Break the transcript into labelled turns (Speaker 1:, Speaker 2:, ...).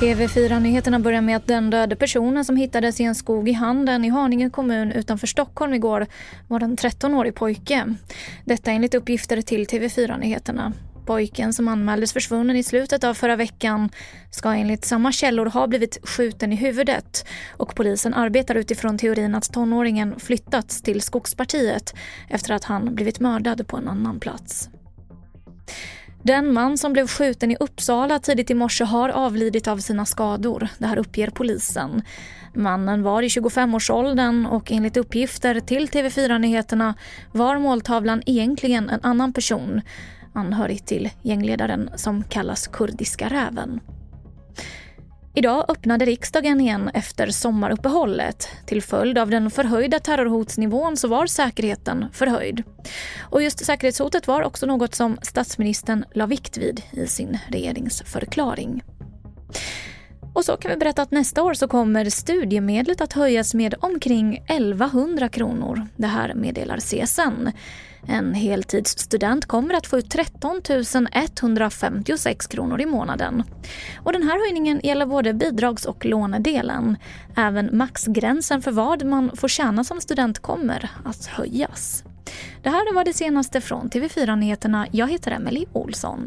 Speaker 1: TV4-nyheterna börjar med att den döde personen som hittades i en skog i Handen i Haninge kommun utanför Stockholm igår var en 13-årig pojke. Detta enligt uppgifter till TV4-nyheterna. Pojken som anmäldes försvunnen i slutet av förra veckan ska enligt samma källor ha blivit skjuten i huvudet och polisen arbetar utifrån teorin att tonåringen flyttats till Skogspartiet efter att han blivit mördad på en annan plats. Den man som blev skjuten i Uppsala tidigt i morse har avlidit av sina skador. Det här uppger polisen. Mannen var i 25-årsåldern och enligt uppgifter till TV4 Nyheterna var måltavlan egentligen en annan person anhörig till gängledaren som kallas Kurdiska räven. Idag öppnade riksdagen igen efter sommaruppehållet. Till följd av den förhöjda terrorhotsnivån så var säkerheten förhöjd. Och just säkerhetshotet var också något som statsministern la vikt vid i sin regeringsförklaring. Och så kan vi berätta att nästa år så kommer studiemedlet att höjas med omkring 1100 kronor. Det här meddelar CSN. En heltidsstudent kommer att få ut 13 156 kronor i månaden. Och den här höjningen gäller både bidrags och lånedelen. Även maxgränsen för vad man får tjäna som student kommer att höjas. Det här var det senaste från TV4 Nyheterna. Jag heter Emily Olsson.